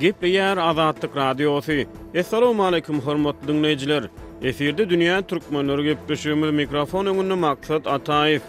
Gepleýär Azatlyk Radiosy. Essalawmaleýkum, hormatly diňleýjiler! Efirde dünýä türkmenleri gepleşigimiz mikrofon öňünde Maksat Ataýew.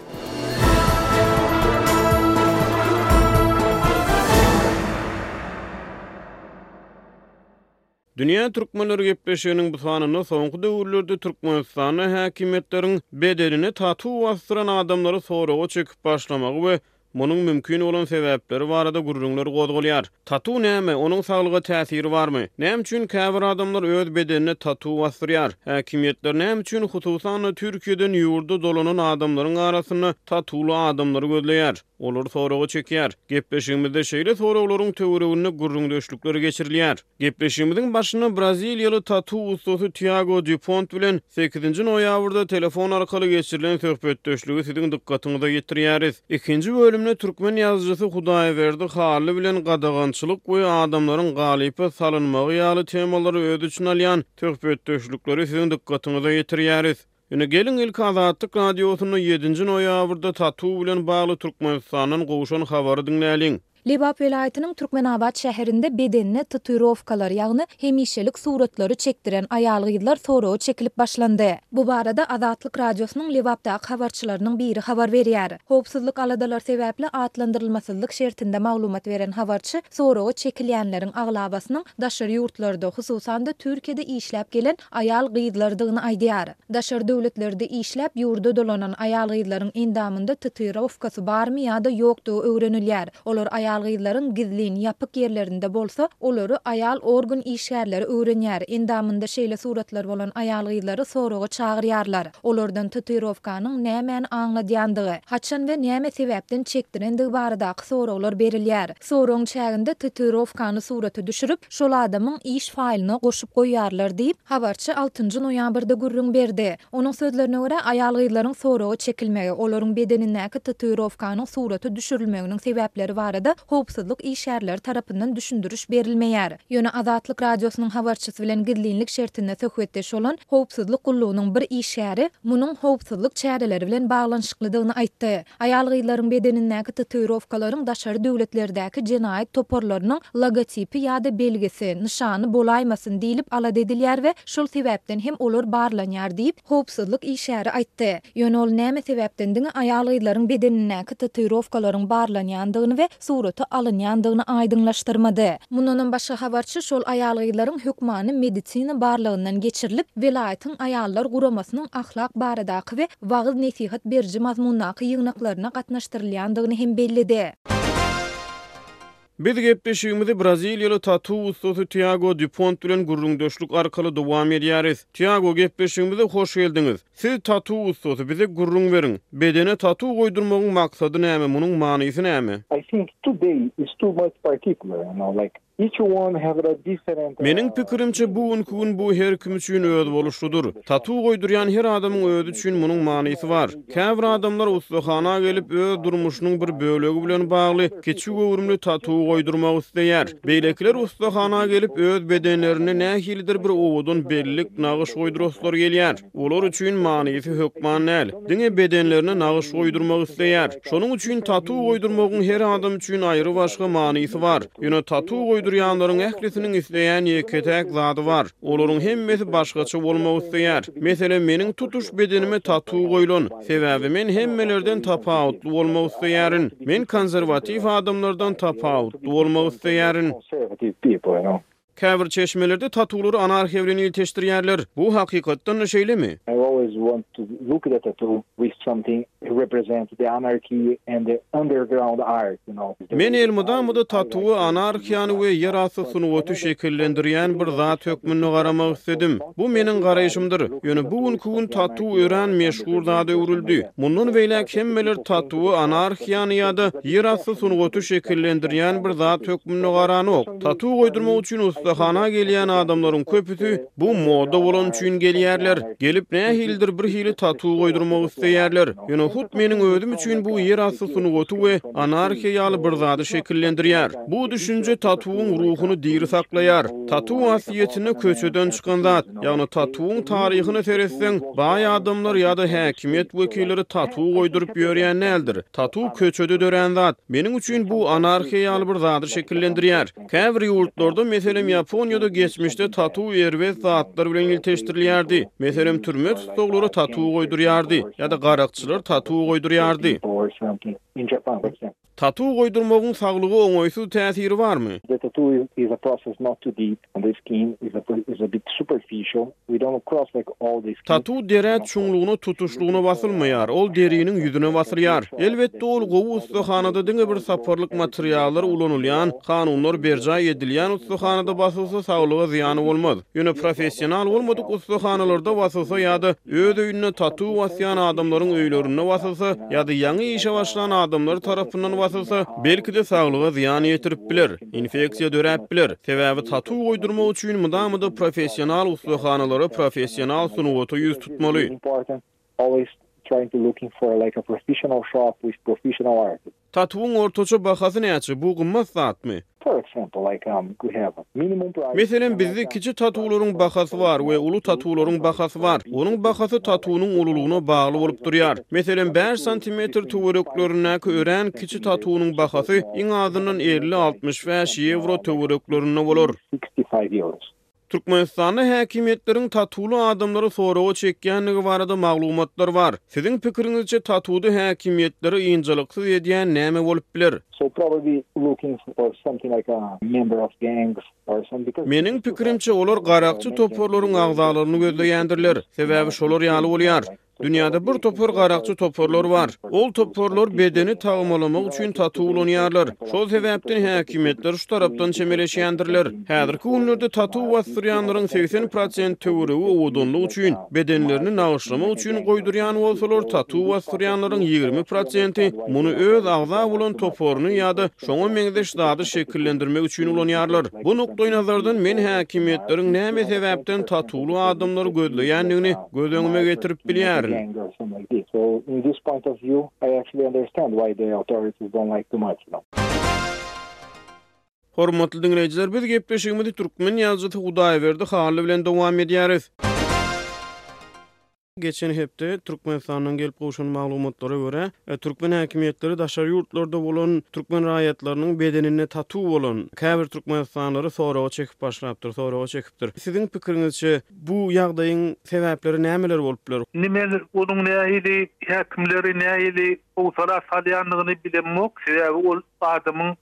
Dünýä türkmenleri gepleşiginiň bu sanynda soňky döwürlerde Türkmenistanda häkimiýetleriň bedenine tatu basdyran adamlary soraga çekip başlamagy we munuň mümkin bolan sebäpleri barada gürrüňler gozgalýar. Tatu näme, onuň saglyga täsiri barmy? Näme üçin käbir adamlar öz bedenine tatu basdyrýar? Häkimiýetler näme üçin, hususan-da, Türkiýeden ýurda dolanan adamlaryň arasynda tatuly adamlary gözleýär? Olar soraga çekýär. Gepleşigimizde şeýle soraglaryň töwereginde gürrüňdeşlikler geçirilýär. Gepleşigimiziň başynda braziliýaly tatu ussasy Tiago Dupont bilen sekizinji noýabrda telefon arkaly geçirilen söhbetdeşligi siziň dykgatyňyza ýetirýäris. Ikinji bölümde türkmen ýazyjysy Hudaýberdi Hally bilen gadagançylyk we adamlaryň galypa salynmagy ýaly temalary öz içine alýan söhbetdeşlikleri siziň dykgatyňyza ýetirýäris. Ine, geliň, ilki Azatlyk Radiosynda ýedinji noýabrda TATU bilen bagly Türkmenistandan gowşan habary diňläliň. Lebap welaýatynyň Türkmenabat şäherinde bedenine tatuirowkalar, ýagny hemişelik suratlary çekdiren aýal-gyzlar soraga çekilip başlandy. Bu barada Azatlyk Radiosynyň Lebapdaky habarçylarynyň biri habar berýär. Howpsuzlyk aladalary sebäpli atlandyrylmasyzlyk şertinde maglumat beren habarçy soraga çekilýänleriň aglabasynyň daşary ýurtlarda, hususan-da, Türkiýede işläp gelen aýal-gyzlardygyny aýdýar. Daşary döwletlerde işläp, ýurda dolanan aýal-gyzlaryň endamynda tityrowkasy barmy ýa-da ýokdugy öwrenilýär. Olar aýal-gyzlaryň gizlin, ýapyk ýerlerinde bolsa, olary aýal organ işgärleri öwrenýär, endamynda şeýle suratlar bolan aýal-gyzlary soraga çagyrýarlar. Olardan tityrowkanyň nämäni aňladýandygy, haçan we näme sebäpden çekdirendigi baradaky soraglar berilýär. Soragyň çäginde tityrowkany surata düşürip, Şol adamyň iş faýlyna goşup goýýarlar diýip, habarçy altynjy noýabrda gürrüň berdi. Onuň sözlerine görä, aýal-gyzlaryň soraga çekilmegi, olaryň bedenindäki tatuirowkanyň surata düşürilmeginiň sebäpleri barada howpsuzlyk işgärleri tarapyndan düşündiriş berilmeýär. Ýöne Azatlyk Radiosynyň habarçysy bilen gizlinlik şertinde söhbetdeş bolan howpsuzlyk gullugynyň bir işgäri munuň howpsuzlyk çäreleri bilen baglanyşyklydygyny aýtdy. Aýal-gyzlaryň bedenindäki tatuirowkalaryň daşary döwletlerdäki jenaýat toparlarynyň logotipi ýa-da belgisi, nyşany, bolaýmasyn diýlip alada edilýär we şol sebäpden hem olar barlanýar diýip, howpsuzlyk işgäri aýtdy. Ýöne ol näme sebäpden diňe aýal-gyzlaryň bedenindäki tatuirowkalaryň barlanýandygyny we surata alynýandygyny aýdyňlaşdyrmady. Mundanam başga habarçy şol aýal-gyzlaryň hökmany medisina barlagyndan geçirilip, welaýatyň aýallar guramasynyň ahlak baradaky we wagyz-nesihat beriji mazmundaky ýygnaklaryna gatnaşdyrylýandygyny hem belledi. Biz gepleşigimizi braziliýaly tatu ussasy Tiago Dupont bilen gürrüňdeşlik arkaly dowam edýäris. Tiago, gepleşigimize hoş geldiňiz! Siz tatu ussasy, bize gürrüň beriň, bedene tatu goýdurmagyň maksady näme, munuň manysy näme? I think today is too much particular, you know, like, each one have a different, uh, Meniň pikirimçe, bu günki gün bu her kim üçin özboluşlydyr. Tatu goýdurýan her adamyň özi üçin munuň manysy bar. Käbir adamlar ussahana gelip, öz durmuşynyň bir bölegi bilen bagly kiçi göwrümli tatu goýdurmak isleýär. Beýlekiler ussahana gelip, öz bedenlerinde nähilidir bir owadan bellik, nagyş goýdurasylary gelýär. Olar üçin manysy hökman däl. Diňe bedenlerine nagyş goýdurmak isleýär. Şonuň üçin tatu goýdurmagyň her adam üçin aýrybaşga manysy bar. Ýöne tatu goýdurýanlaryň ählisiniň isleýän ýeke-täk zady bar. Olaryň hemmesi başgaça bolmak isleýär. Meselem, meniň tutuş bedenime tatu goýlan. Sebäbi men hemmelerden tapawutly bolmak isleýärin. Men konserwatiw adamlardan tapawutly bolmak isleýärin. Käbir çeşmelerde tatuwlary anarhiýa bilen ilteşdirýärler. Bu hakykatdan-da şeýlemi? Men elmydama-da tatuwy anarhiýany we ýerasty sungaty şekillendirýän bir zat hökmünde garamak isledim. Bu meniň garaýşymdyr. Ýöne bu günki gün tatuw örän meşhur zada öwrüldi. Mundan beýläk hemmeler tatuwy anarhiýany ýa-da ýerasty sungaty şekillendirýän bir zat hökmünde garanok. Tatuw goýdurmak üçin ussahana gelýän adamlaryň köpüsi bu moda bolany üçin gelýärler. Gelip nähilidir bir hili tatu goýdurmak isleýärler. Ýöne hut meniň özüm üçin bu ýer asty sungaty we anarhiýa ýaly bir zady şekillendirýär. Bu düşünje tatuwyň ruhuny diri saklaýar. Tatu aslyýetinde köçeden çykan zat. Ýagny tatuwyň taryhyna seretseň, baý adamlar ýa-da häkimiýet wekilleri tatu goýduryp ýörýän däldir. Tatu köçede dörän zat. Meniň üçin bu anarhiýa ýaly bir zady şekillendirýär. Käbir ýurtlarda, meselem, Ýaponiýada geçmişde tatu erbet zatlar bilen ilteşdirilýärdi. Meselem, türme tutsaglara tatu goýdurýardy ýa-da garakçylar tatu goýdurýardy. Tatu goýdurmagyň saglyga oňaýsyz täsiri barmy? Tatu derä çuňlugyna tutuşlygyna basylmaýar, ol deriniň ýüzüne basylýar. Elbetde, ol gowy ussahanada diňe bir saparlyk materiallar ulanylýan, kanunlar berjaý edilýän ussahanada basylsa saglyga zyýany bolmaz. Ýöne professional bolmadyk ussahanalarda basylsa ýa-da öz öýünde tatu basýan adamlaryň öýlerinde basylsa ýa-da ýaňy işe başlan adamlar tarapyndan basylsa, belki-de saglyga zyýan ýetirip biler. Infeksiýa döräp biler, sebäbi tatu goýdurmak üçin mydama-da professional ussahanalara, professional sungata ýüz tutmaly. Tatuwyň ortaça bahasy näçe, bu gymmat zatmy? Meselem, bizde kiçi tatuwlaryň bahasy bar we uly tatuwlaryň bahasy bar. Onuň bahasy tatuwynyň ululygyna bagly bolup durýar. Meselem, bäş santimetr töwereklerindäki örän kiçi tatunyň bahasy iň azyndan elli-altmyş bäş ýewro töwereklerinde bolar. Türkmenistanda häkimiýetleriň tatuly adamlary soraga çekýändigi barada maglumatlar bar. Siziň pikiriňizçe, tatuda häkimiýetleri ynjalyksyz edýän näme bolup biler? Meniň pikirimçe, olar garakçy toparlaryň agzalaryny gözleýändirler, sebäbi şolar ýaly bolýar. Dünýäde bir topar garakçy toparlar bar. Ol toparlar bedeni tagymalamak üçin tatu ulanýarlar. Şol sebäpden häkimiýetler şu tarapdan çemeleşýändirler. Häzirki günlerde tatu basdyrýanlaryň segsen prosent töweregi owadanlyk üçin, bedenlerini nagyşlamak üçin goýdurýan bolsalar, tatu basdyrýanlaryň ýigrimi prosenti muny öz agza bolan toparyny ýa-da şoňa meňzeş zady şekillendirmek üçin ulanýarlar. Bu nukdaýnazardan men häkimiýetleriň näme sebäpden tatuly adamlary gözleýändigini Göz öňüme getirip bilýärin. Hormatly diňleýjiler, biz gepleşigimizi türkmen ýazyjysy Hudaýberdi Hally bilen dowam edýäris. Geçen hepde Türkmenistandan gelip gowşan maglumatlara görä, türkmen häkimiýetleri daşary ýurtlarda bolan türkmen raýatlarynyň bedeninde tatu bolan käbir türkmenistanlylary soraga çekip başlapdyr, soraga çekipdir. Siziň pikiriňizçe, Bu ýagdaýyň sebäpleri nämeler bolup biler? Men onuň nähili häkimleri nähili howsala salýandygyny bilemok, sebäbi ol adamyň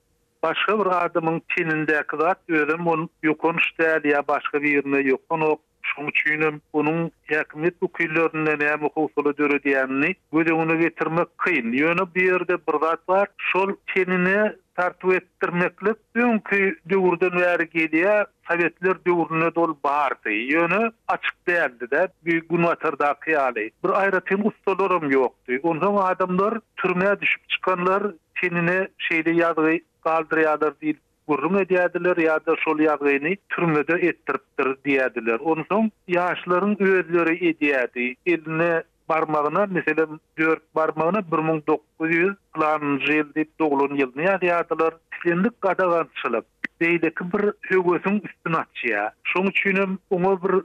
başga bir adamyň tenindäki zat, özem ol ýokanç däl ýa başga birine ýokanok, şonuň üçinem onuň häkimiýet wekillerinde näme howsala döredýänini göz öňüne getirmek kyn. Ýöne bu ýerde bir zat bar, şol tenine tartyp etdirmeklik öňki döwürden bäri gelýär, Sowetler döwrünede ol bardy. Ýöne açyk däldi-dä, bu Günbatardaky ýaly. Bir aýratyn ussalaram ýokdy. Onsoň adamlar türmä düşüp çykanlar tenine şeýle ýazgy galdyrýarlar diýlip gürrüň edýärdiler ýa-da şol ýazgyny türmede etdiripdir diýýärdiler. Onsoň ýaşlaryň özleri edýärdi. Eline barmagyna, meselem, dört barmagyna bir müň dokuz ýüz pylanynjy ýyl diýip doglan ýylyny ýazýardylar. Islendik gadagançylyk beýleki bir höwesiň üstüni açýar. Şonuň üçinem oňa bir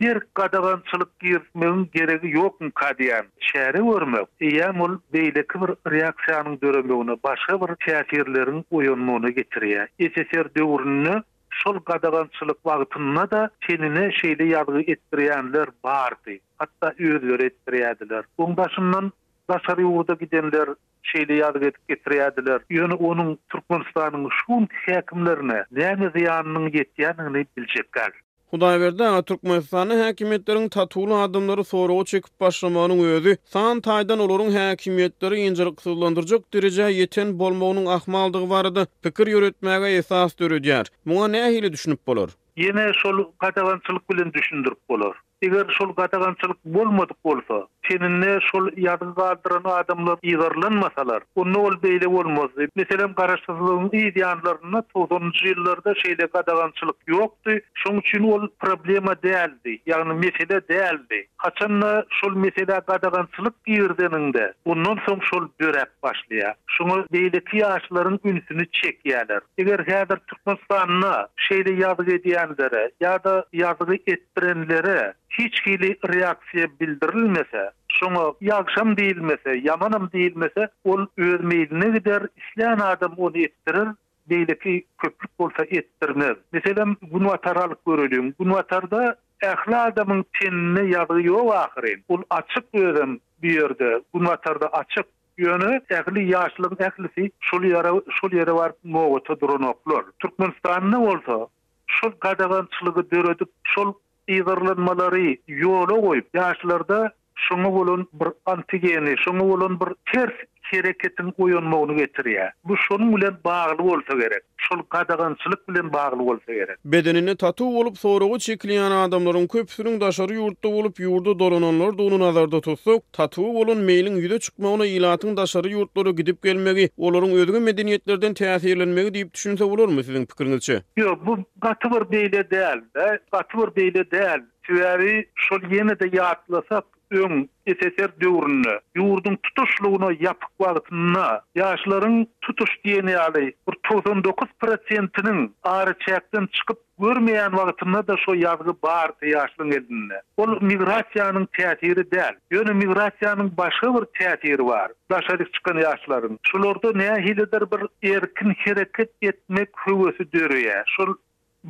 berk gadagançylyk girizmegiň geregi ýokmyka diýýän. Çäre görmek, eýýäm ol beýleki bir reaksiýanyň döremegine, başga bir täsirleriň oýanmagyna getirýär. SSR döwründe Şol gadagançylyk wagtynda-da tenine şeýle ýazgy etdirýänler bardy, hatda özleri etdirýärdiler. Öňbaşyndan daşary ýurda gidenler şeýle ýazgy edip getirýärdiler, ýöne onuň Türkmenistanyň şu günki häkimlerine näme zyýanynyň ýetýändigini biljekgäl. Hudaýberdi aga Türkmenistanda häkimiýetleriň tatuly adamlary soraga çekip, Başlamanyň özi, san taýdan olaryň häkimiýetleri ynjalyksyzlandyrjak derejä ýeten bolmagynyň ahmaldygy barada pikir ýöretmäge esas döredýär. Muňa nähili düşünip bolar? Ýene şol gadagançylyk bilen düşündirip bolar. Eger şol gadagançylyk bolmadyk bolsa, teninde şol ýazgy galdyran adamlar ýygarlanmasalar, onda ol beýle bolmazdy. Meselem, Garaşsyzlygyň yz ýanlarynda togsanynjy ýyllarda şeýle gadagançylyk ýokdy, şoň üçin ol problema däldi, ýagny mesele däldi. Haçan-da şol meselä gadagançylyk girizeniňde, ondan soň şol döräp başlaýar. Şoňa beýleki ýaşlaryň ünsüni çekýärler. Eger häzir Türkmenistanda şeýle ýazgy edýänlere ýa-da ýazgy etdirenlere hiç hili reaksiýa bildirilmese, şoňa ýagşam diýilmese, ýamanam diýilmese, ol öz meýline gider, islän adam ony etdirer, Beýleki köplük bolsa etdirmez. Meselem, Günbatary alyp göreliň. Günbatarda ähli adamyň teninde ýazgy ýok ahyryn. Ol açyk özem bu ýerde. Günbatarda açyk. Ýöne ähli ýaşlyň ählisi şol ýere şol ýere baryp nobata duranoklar. Türkmenistanda bolsa şol gadagançylygy döredip, şol yzarlanmalary ýola goýup, ýaşlarda şoňa bolan bir antigeni, şoňa bolan bir ters hereketiň oýanmagyna getirýär. Bu şonuň bilen bagly bolsa gerek, şol gadagançylyk bilen bagly bolsa gerek. Bedeninde tatu bolup soraga çekilýän adamlaryň köpüsiniň daşary ýurtda bolup, ýurda dolananlardygyny nazarda tutsak, tatuwy bolan meýliň ýüze çykmagyna ilatyň daşary ýurtlara gidip-gelmegi, olaryň özge medeniýetlerden täsirlenmegi diýip düşünse bolarmy, siziň pikiriňizçe? Ýok, bu Gaty bir beýle däldi. Gaty bir beýle däl. Sebäbi şol ýene-de ýatlasak, öň, SSR döwründe, ýurduň tutuşlygyna ýapyk wagtynda, ýaşlaryň tutuş diýen ýaly bir togsan dokuz prosentiniň araçäkden çykyp görmeýän wagtynda-da şo ýazgy bardy ýaşlyň elinde. Ol migrasiýanyň täsiri däl. Ýöne migrasiýanyň başga bir täsiri bar. Daşa dik çykan ýaşlaryň, şularda nähilidir bir erkin hereket etmek höwesi döreýär. Şol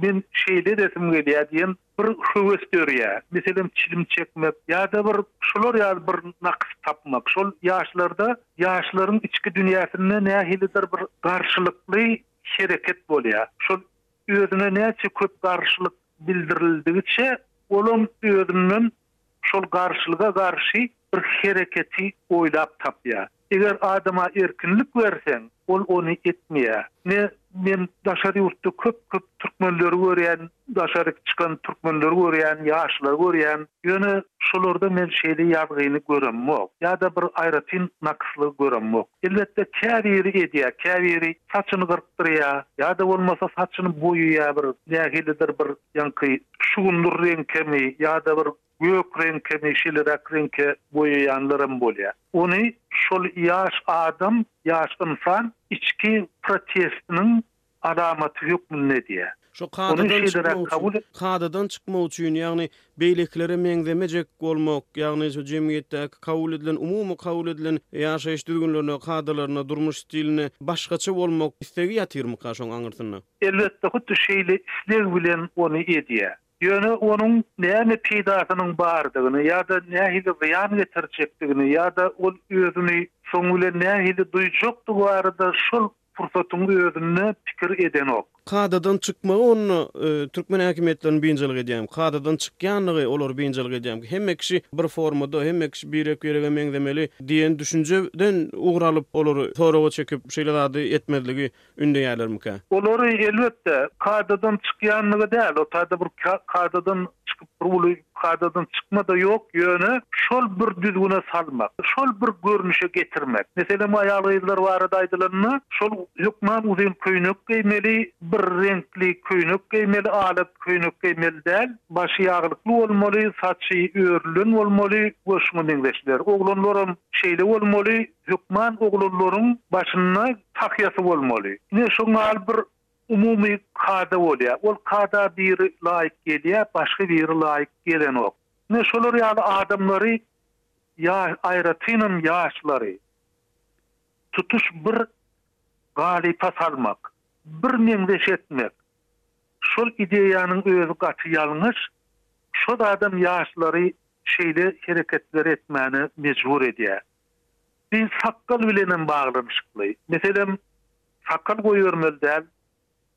men şeýle edesim gelýär diýen bir höwes döreýär. Meselem, çilim çekmek ýa-da bir şular ýaly bir nakys tapmak. Şol ýaşlarda ýaşlaryň içki dünýäsinde nähilidir bir garşylykly hereket bolýar. Şol özüne näçe köp garşylyk bildirildigiçe, olam özünden Şol garşylyga garşy bir hereketi oýlap tapýar. Eger adama erkinlik berseň, ol ony etmeýär. Ne men daşary ýurtda köp-köp türkmenleri görýän, daşary çykan türkmenleri görýän, ýaşlary görýän. Ýöne şolarda men şeýle ýazgyny göremok. Ýa-da bir aýratyn nakyslygy göremok. Elbetde käbiri edýär, käbiri saçyny gyrkdyrýar, ýa-da bolmasa saçyny boýaýar bir nähilidir bir Ýaňky şu gunduz reňkemi ýa-da bir gök reňkemi şeýleräk reňke boýaýanlaram bolýar. Ony şol ýaş adam, ýaş ynsan içki protestiniň alamaty hökmünde edýär. Şu kadadan çykmak üçin, kadadan çykmak üçin, ýagny beýlekilere meňzemejek bolmak, ýagny şu jemgyýetdäki kabul edilen, umumy kabul edilen ýaşaýyş düzgünlerine, kadalaryna, durmuş stiline başgaça bolmak islegi ýatyrmyka şoň aňyrsynda? Elbetde, hut şeýle isleg bilen ony edýär. Ýöne onuň näme peýdasynyň bardygyny ýa-da nähili zyýan getirjekdigini ýa-da ol özüni soň bilen nähili duýjakdygy barada şol pursatyň özünde pikir edenok. Kadadan çykmagy onda türkmen häkimiýetlerini biynjalyk edýärmi? Kadadan çykýandygy olary biynjalyk edýärmi? Hemme kişi bir formada, hemme kişi birek-birege meňzemeli diýen düşünjeden ugur alyp, olary soraga çekip, şeýle zady etmezligi ündeýärlermikä? Olary, elbetde, kadadan çykýanlygy däl, o taýda bir kadadan çykyp, bir uly kadadan çykma-da ýok, ýöne şol bir düzgüne salmak, şol bir görnüşe getirmek. Meselem, aýal-gyzlar barada aýdylanda, şol hökman uzyn köýnek geýmeli, bir reňkli köýnek geýmeli, ala köýnek geýmeli däl, başy ýaglykly bolmaly, saçy örülen bolmaly we şuňa meňzeşler. Oglanlaram şeýle bolmaly, Hökman oglanlaryň başynda tahýasy bolmaly. Ine şoň ýaly bir umumy kada bolýar. Ol kada biri laýyk gelýär, başga biri laýyk gelenok. Ine şolar ýaly adamlary ýa aýratynam ýaşlary tutuş bir galypa salmak, bir meňzeş etmek, şol ideýanyň özi gaty ýalňyş, şo zadam ýaşlary şeýle hereketleri etmäne mejbur edýär. Biz sakgal bilenem baglanyşykly. Meselem, sakal goýbermeli däl.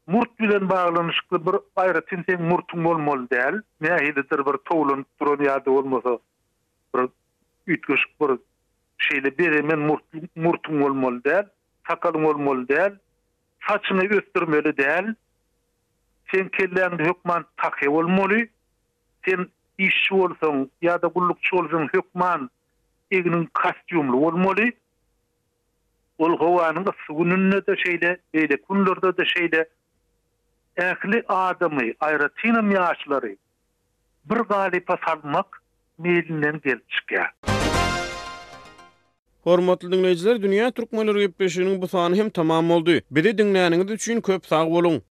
Murt bilen baglanyşykly bir aýratyn seň murtuň bolmaly däl. Nähilidir bir towlanyp duran ýa-da bolmasa bir üýtgeşik bir şeýle bezemen murtly murtuň bolmaly däl. Sakalyň bolmaly däl. Saçyňy ösdürmeli däl. Seň kelläňde hökman taky bolmaly. Sen işçi bolsaň ýa-da gullukçy bolsaň hökman Egniň kostýumly bolmaly. Ol howanyň yssy gününde-de şeýle, beýleki günlerde-de şeýle. Ähli adamy, aýratynam ýaşlary bir galypa salmak meýlinden gelip çykýar. Hormatly diňleýjiler, Dünýä Türkmenleri gepleşiginiň bu sany hem tamam boldy. Bizi diňläniňiz üçin köp sag boluň!